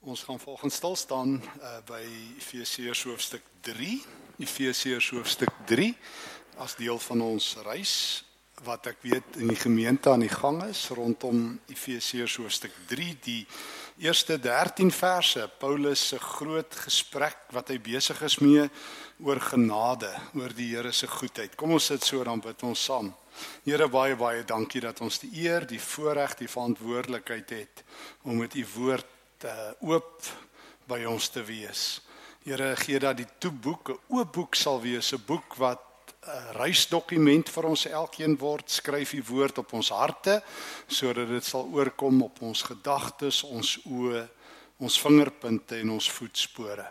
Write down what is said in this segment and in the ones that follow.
Ons gaan volgens stil staan uh, by Efesiërs hoofstuk 3, Efesiërs hoofstuk 3 as deel van ons reis wat ek weet in die gemeente aan die gang is rondom Efesiërs hoofstuk 3 die eerste 13 verse Paulus se groot gesprek wat hy besig is mee oor genade oor die Here se goedheid. Kom ons sit so dan bid ons saam. Here baie baie dankie dat ons die eer, die voorreg, die verantwoordelikheid het om met u woord uh, oop by ons te wees. Here gee dat die toeboek 'n oop boek sal wees, 'n boek wat 'n reisdokument vir ons elkeen word. Skryf u woord op ons harte sodat dit sal oorkom op ons gedagtes, ons oë, ons vingerpunte en ons voetspore.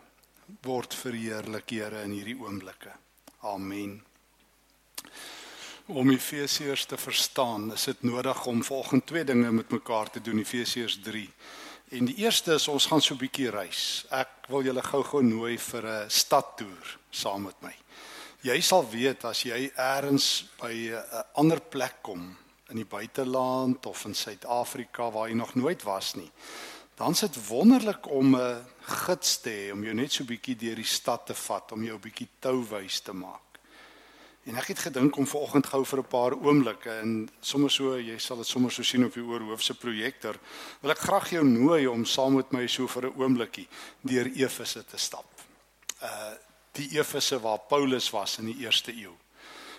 Word verheerlik, Here, in hierdie oomblikke. Amen. Om Efesiërs te verstaan, is dit nodig om volgende twee dinge met mekaar te doen. Efesiërs 3 En die eerste is ons gaan so 'n bietjie reis. Ek wil julle gou-gou nooi vir 'n stadtoer saam met my. Jy sal weet as jy eers by 'n ander plek kom in die buiteland of in Suid-Afrika waar jy nog nooit was nie. Dan is dit wonderlik om 'n gids te hê om jou net so 'n bietjie deur die stad te vat, om jou 'n bietjie touwys te maak. En ek het gedink om vanoggend gou vir 'n paar oomblikke en sommer so jy sal dit sommer so sien op die oorhoofse projektor wil ek graag jou nooi om saam met my so vir 'n oombliekie deur Efese te stap. Uh die Efese waar Paulus was in die eerste eeu.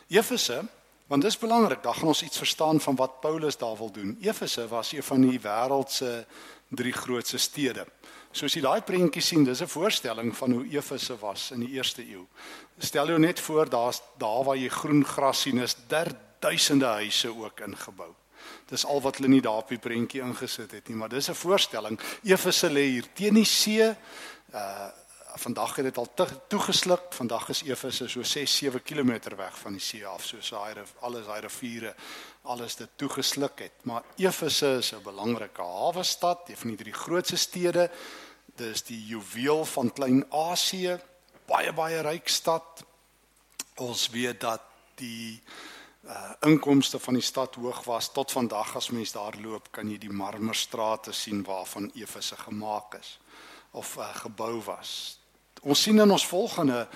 Efese, want dis belangrik, dan gaan ons iets verstaan van wat Paulus daar wil doen. Efese was een van die wêreld se drie grootste stede. Soos jy daai prentjie sien, dis 'n voorstelling van hoe Efese was in die eerste eeu. Stel jou net voor daar's daar waar jy groen gras sien is der duisende huise ook ingebou. Dis al wat hulle nie daar op die prentjie ingesit het nie, maar dis 'n voorstelling. Efese lê hier teen die see. Uh vandag het dit al toegesluk. Vandag is Efese so 6-7 km weg van die see af, so saai alles daai riviere alles dit toegesluk het. Maar Efese is 'n belangrike hawe stad, een van die drie grootste stede. Dis die juweel van Klein-Asië, baie baie ryk stad. Ons weet dat die uh inkomste van die stad hoog was tot vandag as mens daar loop kan jy die marmerstrate sien waarvan Efese gemaak is of uh, gebou was. Ons sien in ons volgende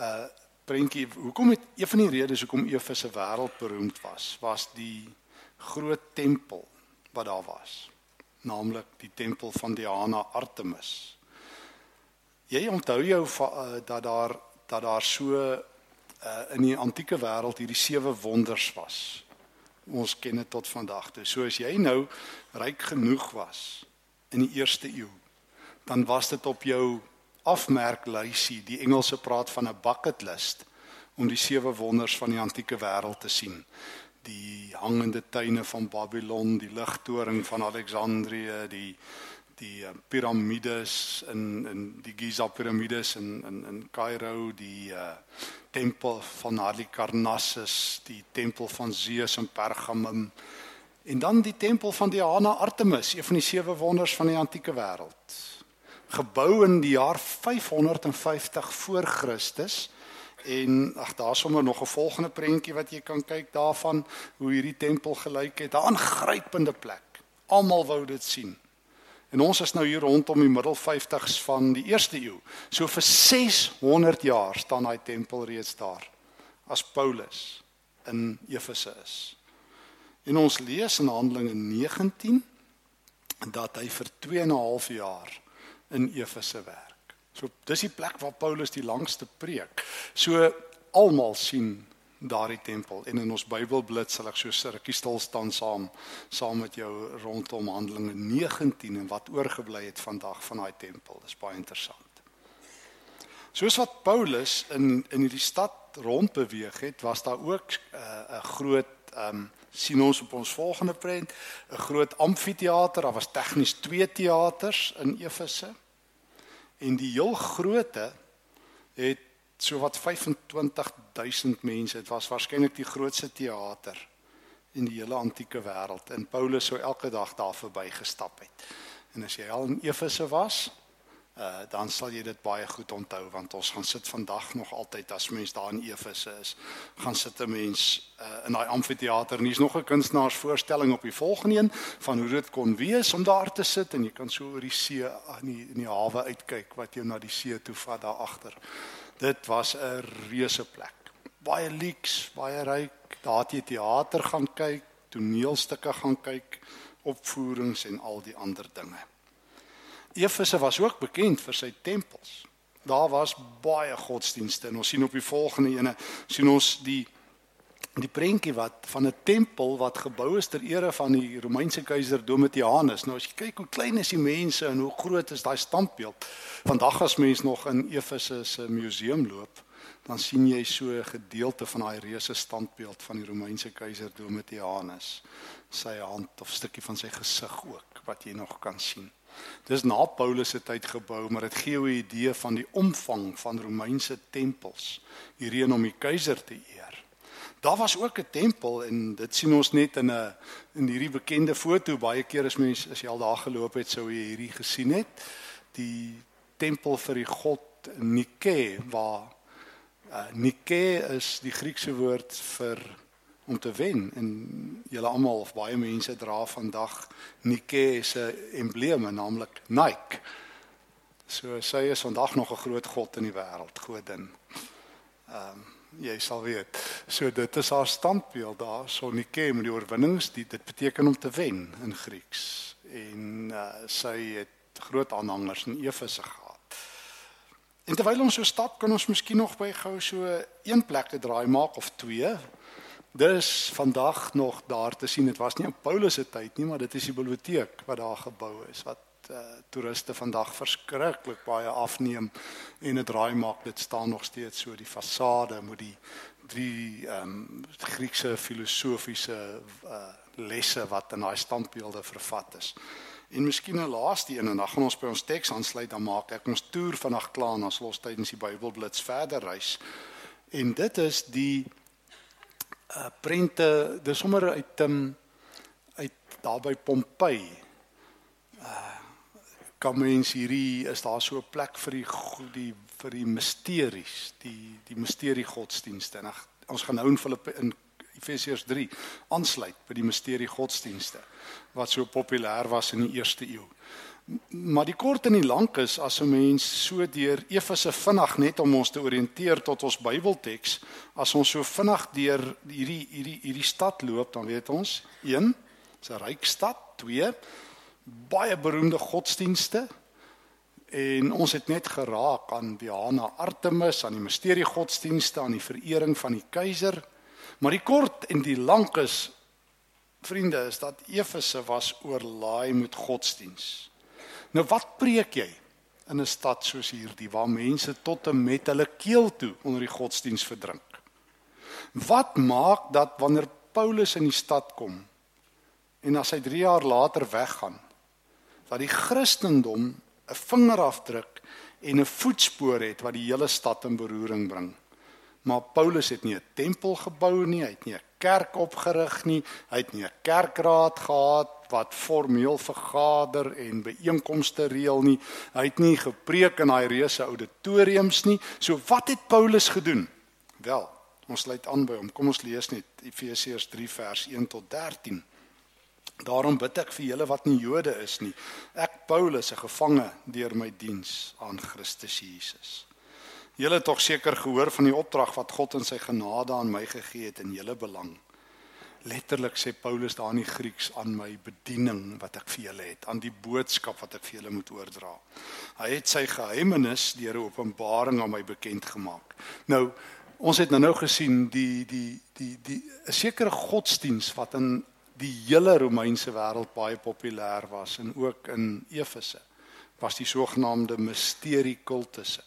uh prentjie hoekom het een van die redes hoekom Efese wêreldberoemd was, was die groot tempel wat daar was. Naamlik die tempel van Diana Artemis. Jy onthou jou uh, dat daar dat daar so uh, in die antieke wêreld hierdie sewe wonders was. Ons ken dit tot vandag toe. So as jy nou ryk genoeg was in die eerste eeu, dan was dit op jou afmerklysie. Die Engelse praat van 'n bucket list om die sewe wonders van die antieke wêreld te sien. Die hangende tuine van Babylon, die ligtoring van Alexandrië, die die uh, piramides in in die Giza piramides in in in Kaïro, die uh, tempel van Halikarnassus, die tempel van Zeus in Pergamum en dan die tempel van Diana Artemis, een van die sewe wonders van die antieke wêreld gebou in die jaar 550 voor Christus. En ag daar's sommer nog 'n volgende prentjie wat jy kan kyk daarvan hoe hierdie tempel gelyk het. 'n Aangrypende plek. Almal wou dit sien. En ons is nou hier rondom die middel 50s van die eerste eeu. So vir 600 jaar staan daai tempel reeds daar as Paulus in Efese is. En ons lees in Handelinge 19 dat hy vir 2 en 'n half jaar in Efese werk. So dis die plek waar Paulus die langste preek. So almal sien daardie tempel en in ons Bybelblits sal ek so rukkie stil staan saam saam met jou rondom Handelinge 19 en wat oorgebly het vandag van daai tempel. Dis baie interessant. Soos wat Paulus in in hierdie stad rond beweeg het, was daar ook eh, 'n uh, groot ehm um, sien ons op ons volgende prent 'n groot amfitheater. Daar was tegnies twee teaters in Efese. En die heel grootte het so wat 25000 mense. Dit was waarskynlik die grootste teater in die hele antieke wêreld. En Paulus sou elke dag daar verby gestap het. En as jy al in Efese was, uh dan sal jy dit baie goed onthou want ons gaan sit vandag nog altyd as mens daar in Efese is gaan sit 'n mens uh, in daai amfitheater en hier's nog 'n kunstenaarsvoorstelling op die volgende een van hoe dit kon wees om daar te sit en jy kan so oor die see in die in die hawe uitkyk wat jou na die see toe vat daar agter. Dit was 'n reuse plek. Baie leeks, baie ryk. Daar het jy teater gaan kyk, toneelstukke gaan kyk, opvoerings en al die ander dinge. Efese was ook bekend vir sy tempels. Daar was baie godsdienste en ons sien op die volgende ene sien ons die die prentjie wat van 'n tempel wat gebou is ter ere van die Romeinse keiser Domitianus. Nou as jy kyk hoe klein is die mense en hoe groot is daai standbeeld. Vandag as mens nog in Efese se museum loop, dan sien jy so 'n gedeelte van daai reuse standbeeld van die Romeinse keiser Domitianus. Sy hand of stukkie van sy gesig ook wat jy nog kan sien. Dis na Paulus se tyd gebou, maar dit gee 'n idee van die omvang van Romeinse tempels hierheen om die keiser te eer. Daar was ook 'n tempel en dit sien ons net in 'n in hierdie bekende foto baie keer as mens as jy al daar geloop het sou jy hierdie gesien het die tempel vir die god Nike waar uh, Nike is die Griekse woord vir om te wen en julle almal of baie mense dra vandag Nike se embleme naamlik Nike. So sy is vandag nog 'n groot god in die wêreld, godin. Ehm um, jy sal weet. So dit is haar standbeeld daar, so Nike met die oorwinnings, die, dit beteken om te wen in Grieks. En uh, sy het groot aanhangers in Efese gehad. En terwyl ons so stap, kan ons miskien nog by gou so een plek te draai maak of twee Dis vandag nog daar te sien. Dit was nie op Paulus se tyd nie, maar dit is die biblioteek wat daar gebou is wat uh, toeriste vandag verskriklik baie afneem en dit raai maak dit staan nog steeds so die fasade met die drie ehm um, Griekse filosofiese uh, lesse wat in daai standbeelde vervat is. En miskien 'n laaste een en dan gaan ons by ons teks aansluit dan maak ek ons toer vanaand klaar en ons los tydens die Bybelblits verder reis. En dit is die uh prente dis sommer uit um, uit daar by Pompei. Uh kan mens hierdie is daar so 'n plek vir die die vir die misteries, die die misterie godsdienste. En ons gaan nou in Filippe in Efesiërs 3 aansluit by die misterie godsdienste wat so populêr was in die eerste eeu. Maar die kort en die lank is as 'n mens so deur Efese vinnig net om ons te oriënteer tot ons Bybelteks, as ons so vinnig deur hierdie hierdie hierdie stad loop, dan weet ons 1, dis 'n ryk stad, 2, baie beroemde godsdienste en ons het net geraak aan Diana Artemis, aan die misterie godsdienste, aan die verering van die keiser. Maar die kort en die lank is vriende is dat Efese was oorlaai met godsdienste Nou wat preek jy in 'n stad soos hierdie waar mense tot en met hulle keel toe onder die godsdiens verdrink? Wat maak dat wanneer Paulus in die stad kom en as hy 3 jaar later weggaan dat die Christendom 'n vingerafdruk en 'n voetspoor het wat die hele stad in beroering bring? Maar Paulus het nie 'n tempel gebou nie, hy het nie 'n kerk opgerig nie, hy het nie 'n kerkraad gehad wat formeel vergader en byeenkomste reël nie. Hy het nie gepreek in daai reuse auditoriums nie. So wat het Paulus gedoen? Wel, ons sluit aan by hom. Kom ons lees net Efesiërs 3 vers 1 tot 13. Daarom bid ek vir julle wat nie Jode is nie. Ek Paulus, 'n gevangene deur my diens aan Christus Jesus. Julle het tog seker gehoor van die opdrag wat God in sy genade aan my gegee het in julle belang. Letterlik sê Paulus daar in die Grieks aan my bediening wat ek vir julle het, aan die boodskap wat ek vir julle moet oordra. Hy het sy geheimenis deur 'n openbaring aan my bekend gemaak. Nou, ons het nou nou gesien die die die die 'n sekere godsdiens wat in die hele Romeinse wêreld baie populêr was en ook in Efese was die sogenaamde misterie kultusse.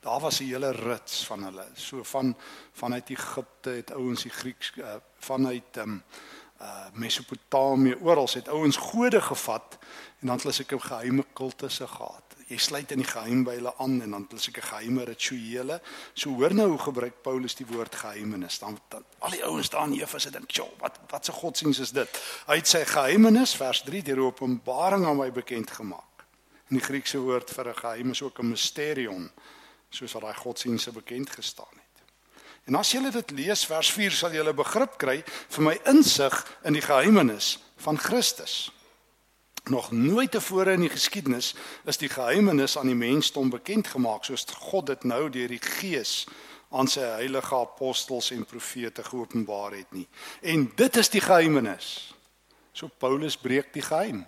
Daar was 'n hele rits van hulle. So van vanuit Egipte het ouens die Grieks uh, vanuit um, uh Mesopotamië oral het ouens gode gevat en dan het hulle seker geheime kultusse gehad. Jy sluit in die geheim by hulle aan en dan het hulle seker geheime rituele. So hoor nou hoe gebruik Paulus die woord geheimenis. Dan, dan al die ouens daar in Efese dink, "Sjoe, wat wat se godsdiens is dit?" Hy het sy geheimenis vers 3 deur Openbaring aan my bekend gemaak. In die Griekse woord vir 'n geheim is ook 'n mysterion, soos wat daai godsdienste bekend gestaan het. En as jy dit lees vers 4 sal 'n begrip kry vir my insig in die geheimenis van Christus. Nog nooit tevore in die geskiedenis is die geheimenis aan die mensdom bekend gemaak soos God dit nou deur die Gees aan sy heilige apostels en profete geopenbaar het nie. En dit is die geheimenis. So Paulus breek die geheim.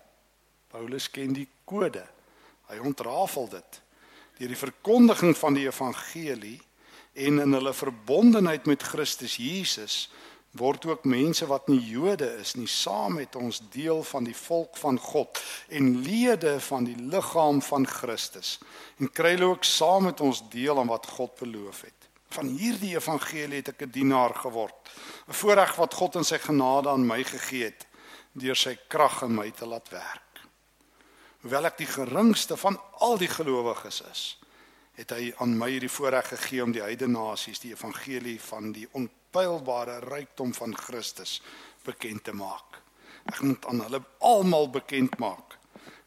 Paulus ken die kode. Hy ontrafel dit deur die verkondiging van die evangelie en in hulle verbondenheid met Christus Jesus word ook mense wat nie Jode is nie saam met ons deel van die volk van God en lede van die liggaam van Christus en kry hulle ook saam met ons deel aan wat God beloof het. Van hierdie evangelie het ek 'n dienaar geword. 'n Voorreg wat God in sy genade aan my gegee het deur sy krag in my te laat werk hoewel ek die geringste van al die gelowiges is, het hy aan my hierdie voorreg gegee om die heidene nasies die evangelie van die onpylbare rykdom van Christus bekend te maak. Ek moet aan hulle almal bekend maak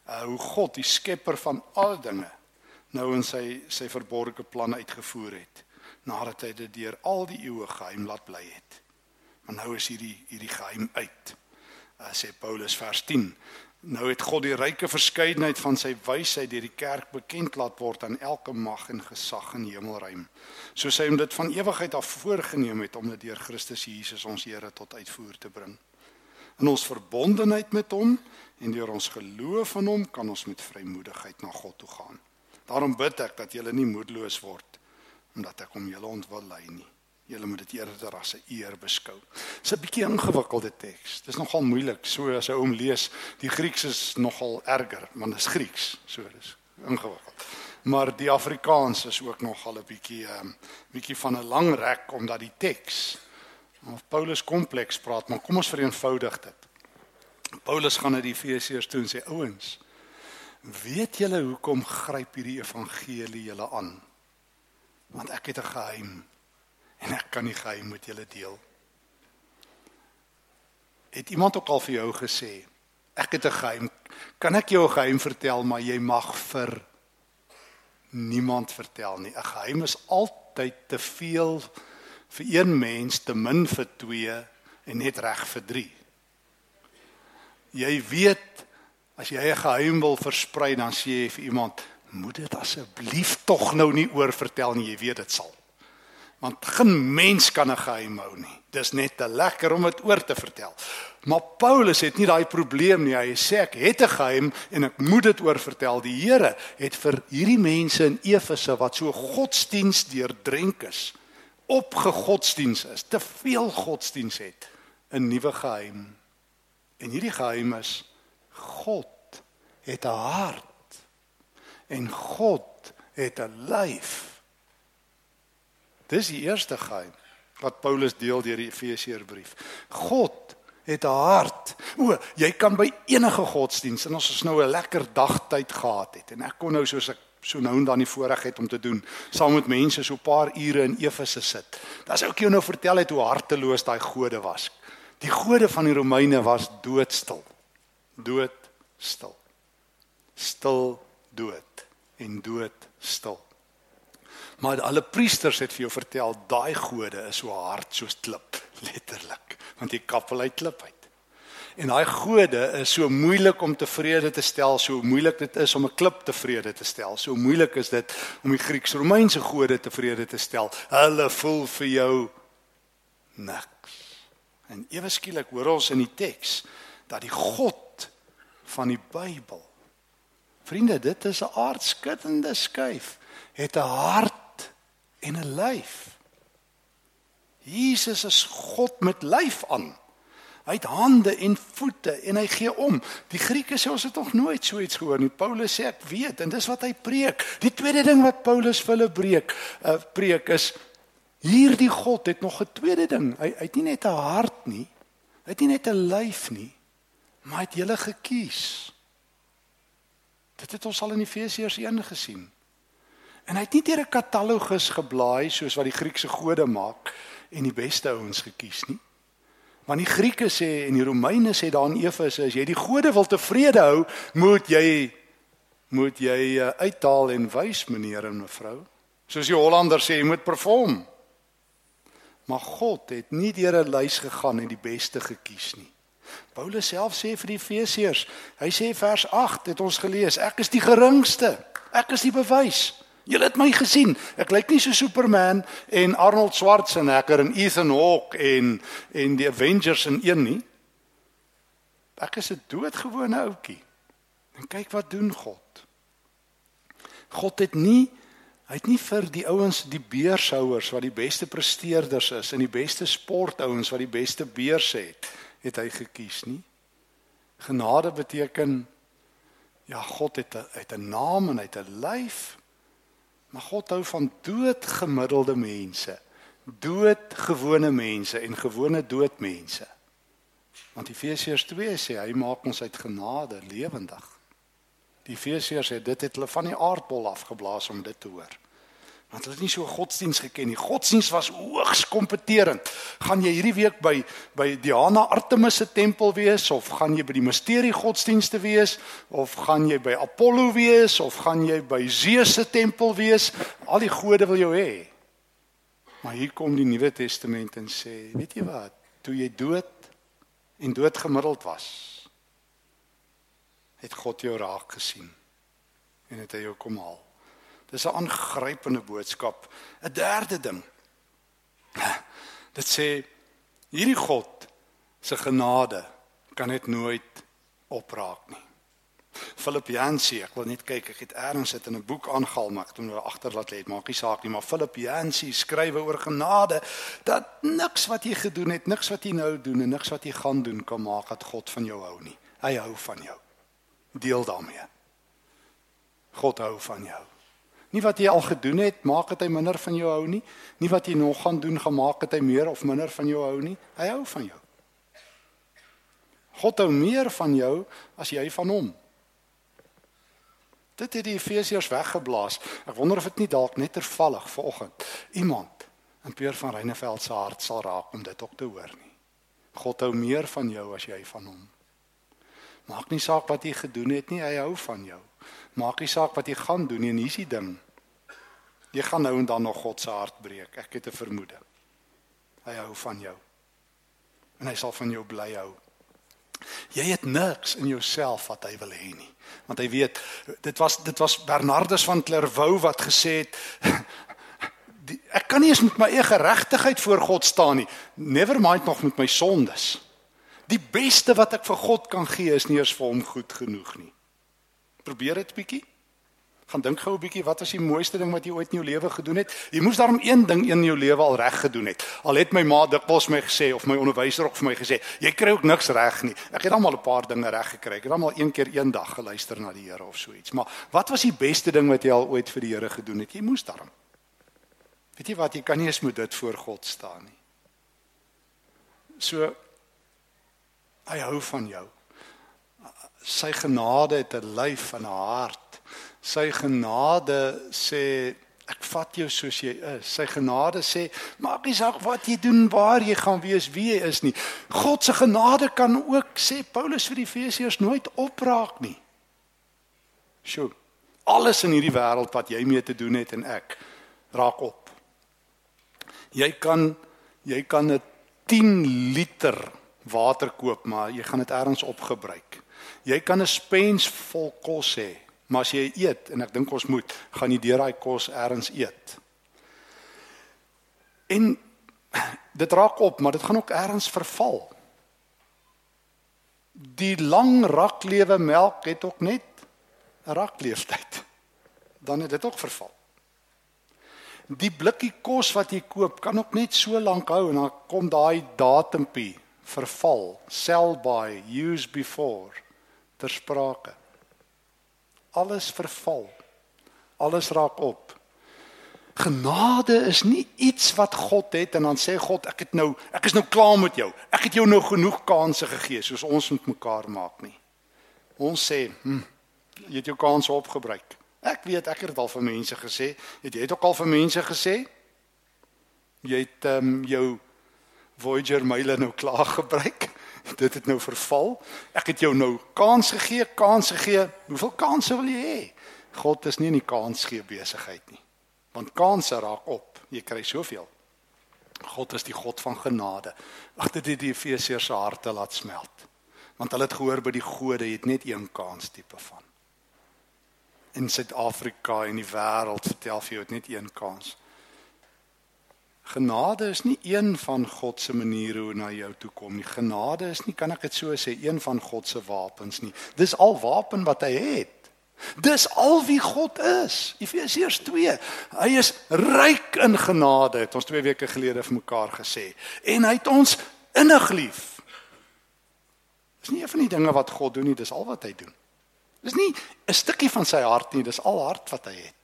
uh, hoe God die skepper van al dinge nou in sy sy verborgde plan uitgevoer het nadat hy dit deur al die eeue geheim laat bly het. Maar nou is hierdie hierdie geheim uit. Uh, sê Paulus vers 10 Nou het God die ryke verskeidenheid van sy wysheid deur die kerk bekend laat word aan elke mag en gesag in hemelruim. Soos hy hom dit van ewigheid af voorgenem het om dit deur Christus Jesus ons Here tot uitvoer te bring. In ons verbondenheid met hom en deur ons geloof in hom kan ons met vrymoedigheid na God toe gaan. Daarom bid ek dat julle nie moedeloos word omdat ek om julle ontwil lei nie. Julle moet dit eerder as 'n eer beskou. Dis 'n bietjie ingewikkelde teks. Dis nogal moeilik. So as 'n oom lees, die Grieks is nogal erger, want dit is Grieks. So dis ingewikkeld. Maar die Afrikaans is ook nogal 'n bietjie 'n um, bietjie van 'n lang rek omdat die teks of Paulus kompleks praat, maar kom ons vereenvoudig dit. Paulus gaan na die Efesiërs toe en sê ouens, weet julle hoekom gryp hierdie evangelie julle aan? Want ek het 'n geheim en ek kan die geheim met julle deel. Het iemand ook al vir jou gesê, ek het 'n geheim. Kan ek jou 'n geheim vertel, maar jy mag vir niemand vertel nie. 'n Geheim is altyd te veel vir een mens, te min vir twee en net reg vir drie. Jy weet as jy 'n geheim wil versprei, dan sê jy vir iemand, moet dit asseblief tog nou nie oor vertel nie, jy weet dit sal want geen mens kan 'n geheim hou nie. Dis net te lekker om dit oor te vertel. Maar Paulus het nie daai probleem nie. Hy sê ek het 'n geheim en ek moet dit oor vertel. Die Here het vir hierdie mense in Efese wat so godsdiens deurdrenk is, opgegodsdiens is, te veel godsdiens het, 'n nuwe geheim. En hierdie geheim is God het 'n hart en God het 'n lyf. Dis die eerste geheim wat Paulus deel deur die Efesiërbrief. God het 'n hart. O, jy kan by enige godsdiens en ons het nou 'n lekker dagtyd gehad het en ek kon nou soos ek so nou en dan die voorreg het om te doen, saam met mense so 'n paar ure in Efese sit. Das ook jou nou vertel het hoe harteloos daai gode was. Die gode van die Romeine was doodstil. Doodstil. Stil dood en doodstil. Maar alle priesters het vir jou vertel daai gode is so hard soos klip, letterlik, want jy kap hulle uit klip uit. En daai gode is so moeilik om tevrede te stel, so moeilik dit is om 'n klip tevrede te stel. So moeilik is dit om die Grieks-Romeinse gode tevrede te stel. Hulle voel vir jou niks. En ewe skielik hoor ons in die teks dat die God van die Bybel Vriende, dit is 'n aardskuddende skuif. Het 'n hart en 'n lyf. Jesus is God met lyf aan. Hy het hande en voete en hy gee om. Die Grieke sê ons het nog nooit so iets gehoor nie. Paulus sê ek weet en dis wat hy preek. Die tweede ding wat Paulus vir hulle breek, uh, preek is hierdie God het nog 'n tweede ding. Hy, hy het nie net 'n hart nie. Hy het nie net 'n lyf nie, maar hy het julle gekies. Dit het ons al in Efesiërs 1 gesien. En hy het nie deur 'n katalogus geblaai soos wat die Griekse gode maak en die beste ouens gekies nie. Want die Grieke sê en die Romeine sê daar in Efese as jy die gode wil tevrede hou, moet jy moet jy uh, uithaal en wys meneer en mevrou. Soos die Hollanders sê, jy moet perform. Maar God het nie deur 'n lys gegaan en die beste gekies nie. Paulus self sê vir die Efesiërs, hy sê vers 8 het ons gelees, ek is die geringste. Ek is die bewys. Julle het my gesien. Ek lyk nie so Superman en Arnold Schwarzenegger en Ethan Hawke en en die Avengers in een nie. Ek is 'n doodgewone ouetjie. En kyk wat doen God. God het nie hy het nie vir die ouens die beurshouers wat die beste presteerders is en die beste sportouens wat die beste beurs het, het hy gekies nie. Genade beteken ja, God het 'n het 'n naam en hy het 'n lyf. Maar God hou van doodgemiddelde mense, doodgewone mense en gewone doodmense. Want Efesiërs 2 sê hy maak ons uit genade lewendig. Die Efesiërs het dit het hulle van die aardbol afgeblaas om dit te hoor. Want hulle het nie so godsdiens geken nie. Godsdiens was hoogs kompeterend. Gaan jy hierdie week by by Diana Artemis se tempel wees of gaan jy by die misterie godsdienste wees of gaan jy by Apollo wees of gaan jy by Zeus se tempel wees? Al die gode wil jou hê. Maar hier kom die Nuwe Testament en sê, weet jy wat? Toe jy dood en doodgemiddeld was, het God jou raak gesien en het hy jou kom haal. Dis 'n aangrypende boodskap. 'n Derde ding. Dit sê hierdie God se genade kan net nooit opraak nie. Filippense, ek wil net kyk, ek het eers dit in 'n boek aangehaal, maar ek het hom nou agterlaat lê, maak nie saak nie, maar Filippense skrywe oor genade dat niks wat jy gedoen het, niks wat jy nou doen en niks wat jy gaan doen kan maak dat God van jou hou nie. Hy hou van jou deel daarmee. God hou van jou. Nie wat jy al gedoen het maak dit hy minder van jou hou nie. Nie wat jy nog gaan doen gemaak dit hy meer of minder van jou hou nie. Hy hou van jou. God hou meer van jou as jy van hom. Dit het die Efesiërs weggeblaas. Ek wonder of dit nie dalk net tervallig vanoggend iemand in Peer van Reineveld se hart sal raak om dit ook te hoor nie. God hou meer van jou as jy van hom. Maak nie saak wat jy gedoen het nie, hy hou van jou. Maak nie saak wat jy gaan doen nie, en hier's die ding. Jy gaan nou en dan nog God se hart breek. Ek het 'n vermoede. Hy hou van jou. En hy sal van jou bly hou. Jy het niks in jouself wat hy wil hê nie. Want hy weet dit was dit was Bernardus van Clairvaux wat gesê het die, ek kan nie eens met my eie geregtigheid voor God staan nie. Never mind nog met my sondes. Die beste wat ek vir God kan gee is nie eers vir hom goed genoeg nie. Probeer dit bietjie. Gaan dink gou 'n bietjie wat was die mooiste ding wat jy ooit in jou lewe gedoen het? Jy moes daarom een ding in jou lewe al reg gedoen het. Al het my ma dikwels my gesê of my onderwyser ook vir my gesê, jy kry ook niks reg nie. Ek het almal 'n paar dinge reg gekry. Ek het almal een keer eendag geluister na die Here of so iets. Maar wat was die beste ding wat jy al ooit vir die Here gedoen het? Jy moes daarom. Weet jy wat, jy kan nie eens met dit voor God staan nie. So Hy hou van jou. Sy genade het 'n lyf en 'n hart. Sy genade sê ek vat jou soos jy is. Sy genade sê maak nie saak wat jy doen, waar jy gaan wees, wie jy is nie. God se genade kan ook sê Paulus vir die Efesiërs nooit opraak nie. Sjoe. Alles in hierdie wêreld wat jy mee te doen het en ek raak op. Jy kan jy kan 'n 10 liter water koop, maar jy gaan dit elders opgebruik. Jy kan 'n spens vol kos hê, maar as jy eet en ek dink ons moet, gaan jy deur daai kos elders eet. En dit raak op, maar dit gaan ook elders verval. Die lang raklewe melk het ook net 'n rakleeftyd. Dan het dit ook verval. Die blikkie kos wat jy koop kan ook net so lank hou en dan kom daai datumpie verval, sell by, use before ter sprake. Alles verval. Alles raak op. Genade is nie iets wat God het en dan sê God ek het nou ek is nou klaar met jou. Ek het jou nou genoeg kansse gegee soos ons met mekaar maak nie. Ons sê, hm, jy het jou kansse opgebruik. Ek weet ek het dit al vir mense gesê. Het jy dit ook al vir mense gesê? Jy het ehm um, jou Voyager myle nou klaar gebruik. Dit het nou verval. Ek het jou nou kans gegee, kans gegee. Hoeveel kansse wil jy hê? God is nie in die kans gee besigheid nie. Want kansse raak op. Jy kry soveel. God is die God van genade. Ag dit het die Efesiërs se harte laat smelt. Want hulle het gehoor by die gode het net een kans tipe van. In Suid-Afrika en die wêreld vertel vir jou het net een kans. Genade is nie een van God se maniere hoe na jou toe kom nie. Genade is nie kan ek dit so sê een van God se wapens nie. Dis al wapen wat hy het. Dis al wie God is. Efesiërs 2. Hy is ryk in genade, het ons 2 weke gelede vir mekaar gesê. En hy het ons innig lief. Dis nie een van die dinge wat God doen nie, dis al wat hy doen. Dis nie 'n stukkie van sy hart nie, dis al hart wat hy het.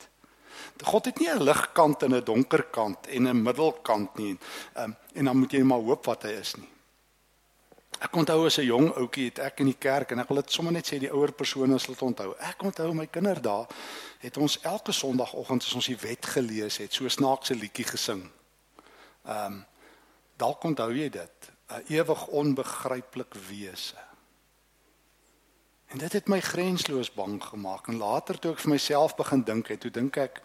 God het nie 'n ligkant en 'n donker kant en 'n middelkant nie. Um, en dan moet jy maar hoop wat hy is nie. Ek onthou as 'n jong ouetjie het ek in die kerk en ek wil dit sommer net sê die ouer persone sal dit onthou. Ek onthou my kinderdae het ons elke sonoggend as ons die wet gelees het, so snaakse liedjie gesing. Ehm um, dalk onthou jy dit, 'n ewig onbegryplik wese. En dit het my grensloos bang gemaak en later toe ek vir myself begin dink het, toe dink ek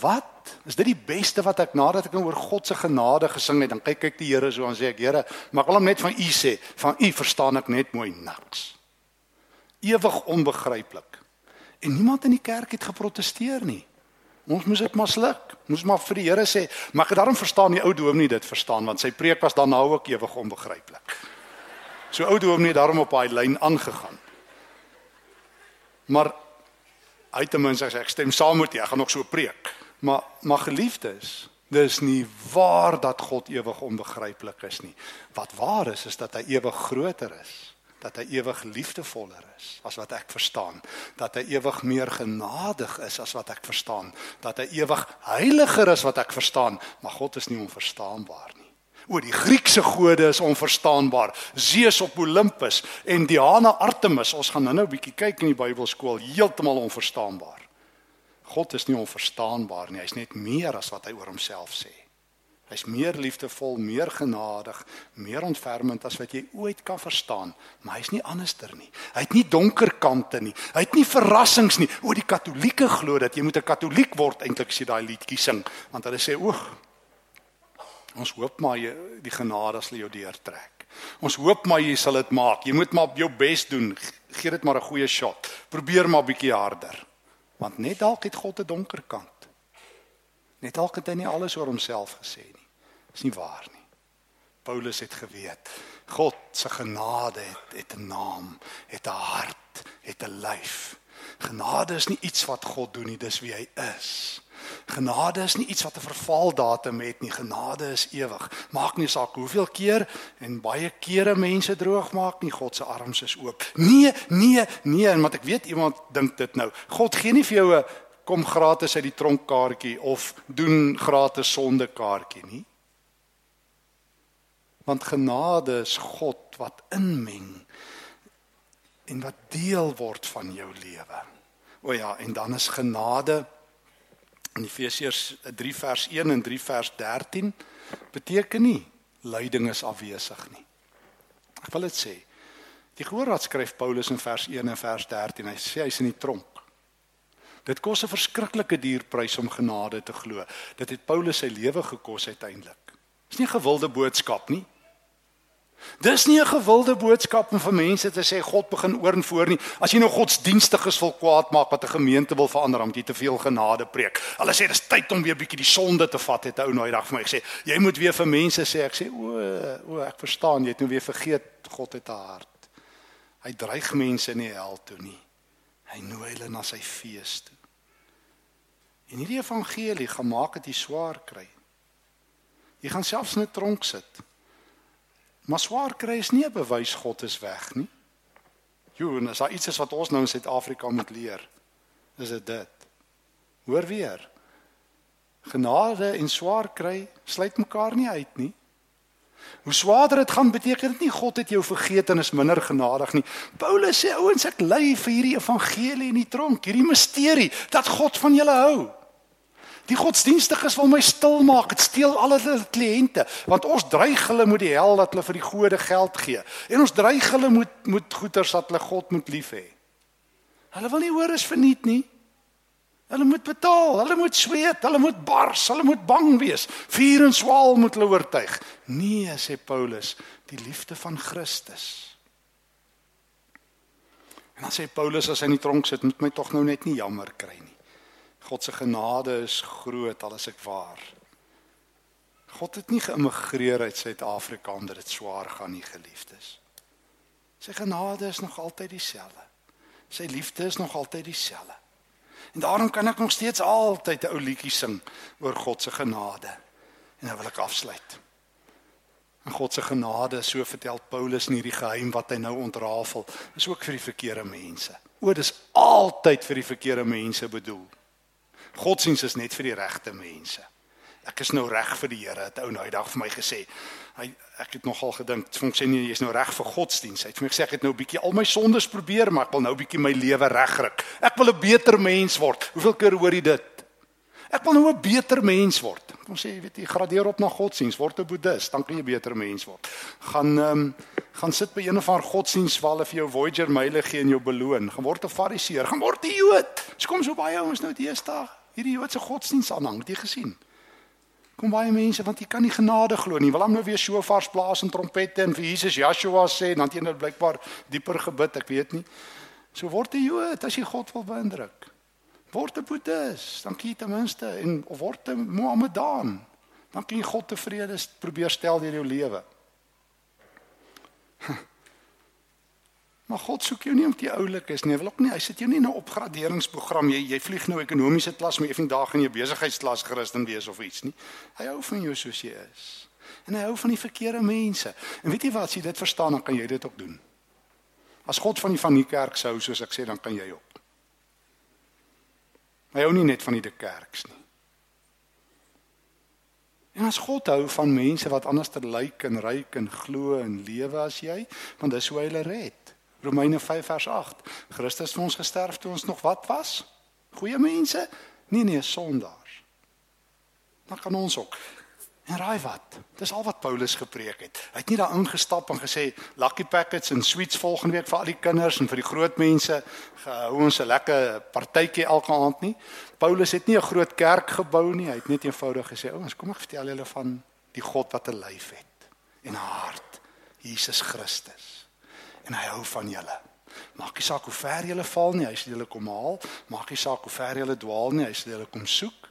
Wat? Is dit die beste wat ek nadat ek nou oor God se genade gesing het, dan kyk ek die Here so en sê ek Here, maar ek wil hom net van U sê, van U verstaan ek net mooi niks. Ewig onbegryplik. En niemand in die kerk het geprotesteer nie. Ons moes dit maar sluk. Moes maar vir die Here sê, maar ek daarom verstaan die ou dominee dit verstaan want sy preek was dan nou ook ewig onbegryplik. So ou dominee daarom op daai lyn aangegaan. Maar hy ten minste sê ek stem saam met jou, ek gaan nog so preek. Maar maar geliefdes, dis nie waar dat God ewig onbegryplik is nie. Wat waar is is dat hy ewig groter is, dat hy ewig liefdevoller is as wat ek verstaan, dat hy ewig meer genadig is as wat ek verstaan, dat hy ewig heiliger is wat ek verstaan, maar God is nie onverstaanbaar nie. O, die Griekse gode is onverstaanbaar. Zeus op Olympus en Diana Artemis, ons gaan nou-nou 'n bietjie kyk in die Bybelskool, heeltemal onverstaanbaar. God is nie onverstaanbaar nie, hy's net meer as wat hy oor homself sê. Hy's meer liefdevol, meer genadig, meer ontfermend as wat jy ooit kan verstaan, maar hy's nie anderster nie. Hy het nie donker kante nie. Hy het nie verrassings nie. O, die Katolieke glo dat jy moet 'n Katoliek word eintlik as jy daai liedjie sing, want hulle sê, "Oeg, ons hoop maar jy die genade sal jou deurtrek. Ons hoop maar jy sal dit maak. Jy moet maar jou bes doen. Gee dit maar 'n goeie shot. Probeer maar bietjie harder." Want net dalk het God 'n donker kant. Net dalk het hy nie alles oor homself gesê nie. Dis nie waar nie. Paulus het geweet God se genade het het 'n naam, het 'n hart, het 'n lyf. Genade is nie iets wat God doen nie, dis wie hy is. Genade is nie iets wat 'n vervaldatum het nie. Genade is ewig. Maak nie saak hoeveel keer en baie kere mense droog maak nie, God se arms is oop. Nee, nee, nee, en wat ek weet iemand dink dit nou. God gee nie vir jou 'n kom gratis uit die tronkkaartjie of doen gratis sondekaartjie nie. Want genade is God wat inmeng en wat deel word van jou lewe. O ja, en dan is genade in Efesiërs 3 vers 1 en 3 vers 13 beteken nie lyding is afwesig nie. Ek wil dit sê. Die Gehoorraad skryf Paulus in vers 1 en vers 13. Hy sê hy's in die tronk. Dit kos 'n verskriklike dierprys om genade te glo. Dit het Paulus sy lewe gekos uiteindelik. Dis nie 'n gewilde boodskap nie. Dis nie 'n gewilde boodskap om vir mense te sê God begin oor en voor nie. As jy nou godsdienstiges wil kwaad maak wat 'n gemeente wil verander omdat jy te veel genade preek. Hulle sê dis tyd om weer bietjie die sonde te vat het ou nou dag vir my gesê. Jy moet weer vir mense sê ek sê o o ek verstaan jy het nou weer vergeet God het 'n hart. Hy dreig mense in die hel toe nie. Hy nooi hulle na sy fees toe. En hierdie evangelie gaan maak dat jy swaar kry. Jy gaan selfs in 'n tronk sit. Maar swaar kry is nie 'n bewys God is weg nie. Jo, en as daar iets is wat ons nou in Suid-Afrika moet leer, is dit dit. Hoor weer. Genade en swaar kry sluit mekaar nie uit nie. Hoe swaarder dit gaan, beteken dit nie God het jou vergeet en is minder genadig nie. Paulus sê ouens, ek ly vir hierdie evangelie in die tronk, hierdie misterie dat God van julle hou. Die godsdienstiges wil my stil maak. Dit steel al hulle kliënte, want ons dreig hulle met die hel dat hulle vir die gode geld gee. En ons dreig hulle met met goeders dat hulle God moet lief hê. Hulle wil nie hoor is verniet nie. Hulle moet betaal, hulle moet sweet, hulle moet bars, hulle moet bang wees. Vuur en swaal moet hulle oortuig. Nee, sê Paulus, die liefde van Christus. En dan sê Paulus as hy in die tronk sit, moet my tog nou net nie jammer kry nie. God se genade is groot al is ek waar. God het nie geïmmigreer uit Suid-Afrika omdat dit swaar gaan nie, geliefdes. Sy genade is nog altyd dieselfde. Sy liefde is nog altyd dieselfde. En daarom kan ek nog steeds altyd 'n ou liedjie sing oor God se genade. En nou wil ek afsluit. En God se genade, so vertel Paulus in hierdie geheim wat hy nou ontrafel, is ook vir die verkeerde mense. O, dis altyd vir die verkeerde mense bedoel. Godsdiens is net vir die regte mense. Ek is nou reg vir die Here, het ou nou eendag vir my gesê. Hy ek het nogal gedink, ek sê nee, jy's nou reg vir godsdiens. Hy het vir my gesê ek het nou 'n bietjie al my sondes probeer, maar ek wil nou 'n bietjie my lewe regryk. Ek wil 'n beter mens word. Hoeveel keer hoor jy dit? Ek wil nou 'n beter mens word. Kom sê, jy weet jy gradeer op na godsdiens, word 'n boeddhis, dan kan jy 'n beter mens word. Gaan ehm um, gaan sit by een of ander godsdiens waar hulle vir jou Voyager myle gee en jou beloon. Gaan word 'n fariseer, gaan word 'n Jood. Dis kom so baie ouens nou deesdae hierdie Joodse godsdiens aanhang, het jy gesien? Kom baie mense want jy kan nie genade glo nie. Wil hom nou weer shofars blaas en trompette en vir Jesus Joshua sê en dan het jy nou blykbaar dieper gebid, ek weet nie. So word jy Jood as jy God wil beïndruk. Word 'n Boeddhis, dan kyk jy ten minste en of word 'n Mohammedaan. Dan kan jy God tevrede probeer stel deur jou lewe. Maar God soek jou nie om jy oulik is nie. Hy wil ook nie hy sit jou nie in 'n opgraderingsprogram. Jy jy vlieg nou ekonomiese klas, maar effe daag in jou besigheidsklas Christen wees of iets nie. Hy hou van jou soos jy is. En hy hou van die verkeerde mense. En weet jy wat, as jy dit verstaan, dan kan jy dit ook doen. As God van die van die kerk sou, soos ek sê, dan kan jy ook. Hy hou nie net van die kerks nie. En as God hou van mense wat anders te lyk en ryk en glo en lewe as jy, want dis hoe hy hulle red. Romeine 5 vers 8. Christus het ons gesterf toe ons nog wat was? Goeie mense? Nee nee, sondaars. Dan kan ons ook. En raai wat? Dis al wat Paulus gepreek het. Hy het nie daar ingestap en gesê lucky packets en sweets volgende week vir al die kinders en vir die groot mense gehou ons 'n lekker partytjie elke aand nie. Paulus het nie 'n groot kerk gebou nie. Hy het net eenvoudig gesê, "Ouens, kom ek vertel julle van die God wat 'n lyf het en 'n hart, Jesus Christus." En hy hou van julle. Maak nie saak hoe ver julle val nie, hy sal julle kom haal. Maak nie saak hoe ver julle dwaal nie, hy sal julle kom soek.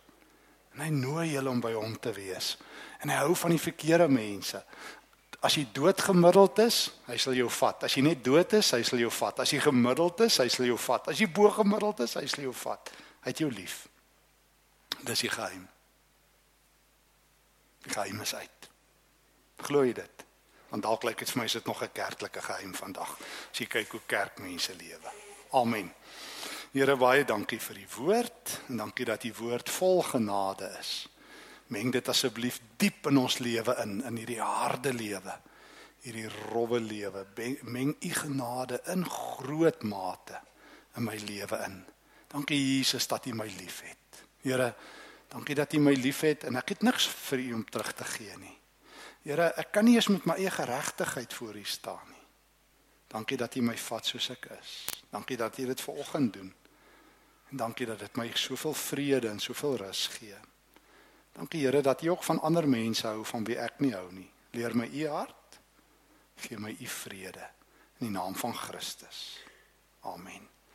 En hy nooi julle om by hom te wees. En hy hou van die verkeerde mense. As jy dood gemiddeld is, hy sal jou vat. As jy net dood is, hy sal jou vat. As jy gemiddeld is, hy sal jou vat. As jy bo gemiddeld is, hy sal jou vat. Hy het jou lief. Dis die geheim. Die geheim is uit. Glo jy dit? Want dalk lyk dit vir my is dit nog 'n kerklike geheim vandag. As jy kyk hoe kerkmense lewe. Amen. Here baie dankie vir die woord en dankie dat u woord vol genade is. Meng dit asseblief diep in ons lewe in in hierdie harde lewe. Hierdie rowwe lewe. Meng u genade in groot mate in my lewe in. Dankie Jesus dat u my liefhet. Here, dankie dat u my liefhet en ek het niks vir u om terug te gee nie. Here, ek kan nie eens met my eie geregtigheid voor U staan nie. Dankie dat U my vat soos ek is. Dankie dat U dit ver oggend doen. En dankie dat dit my soveel vrede en soveel rus gee. Dankie Here dat U ook van ander mense hou van wie ek nie hou nie. Leer my U hart. Gee my U vrede in die naam van Christus. Amen.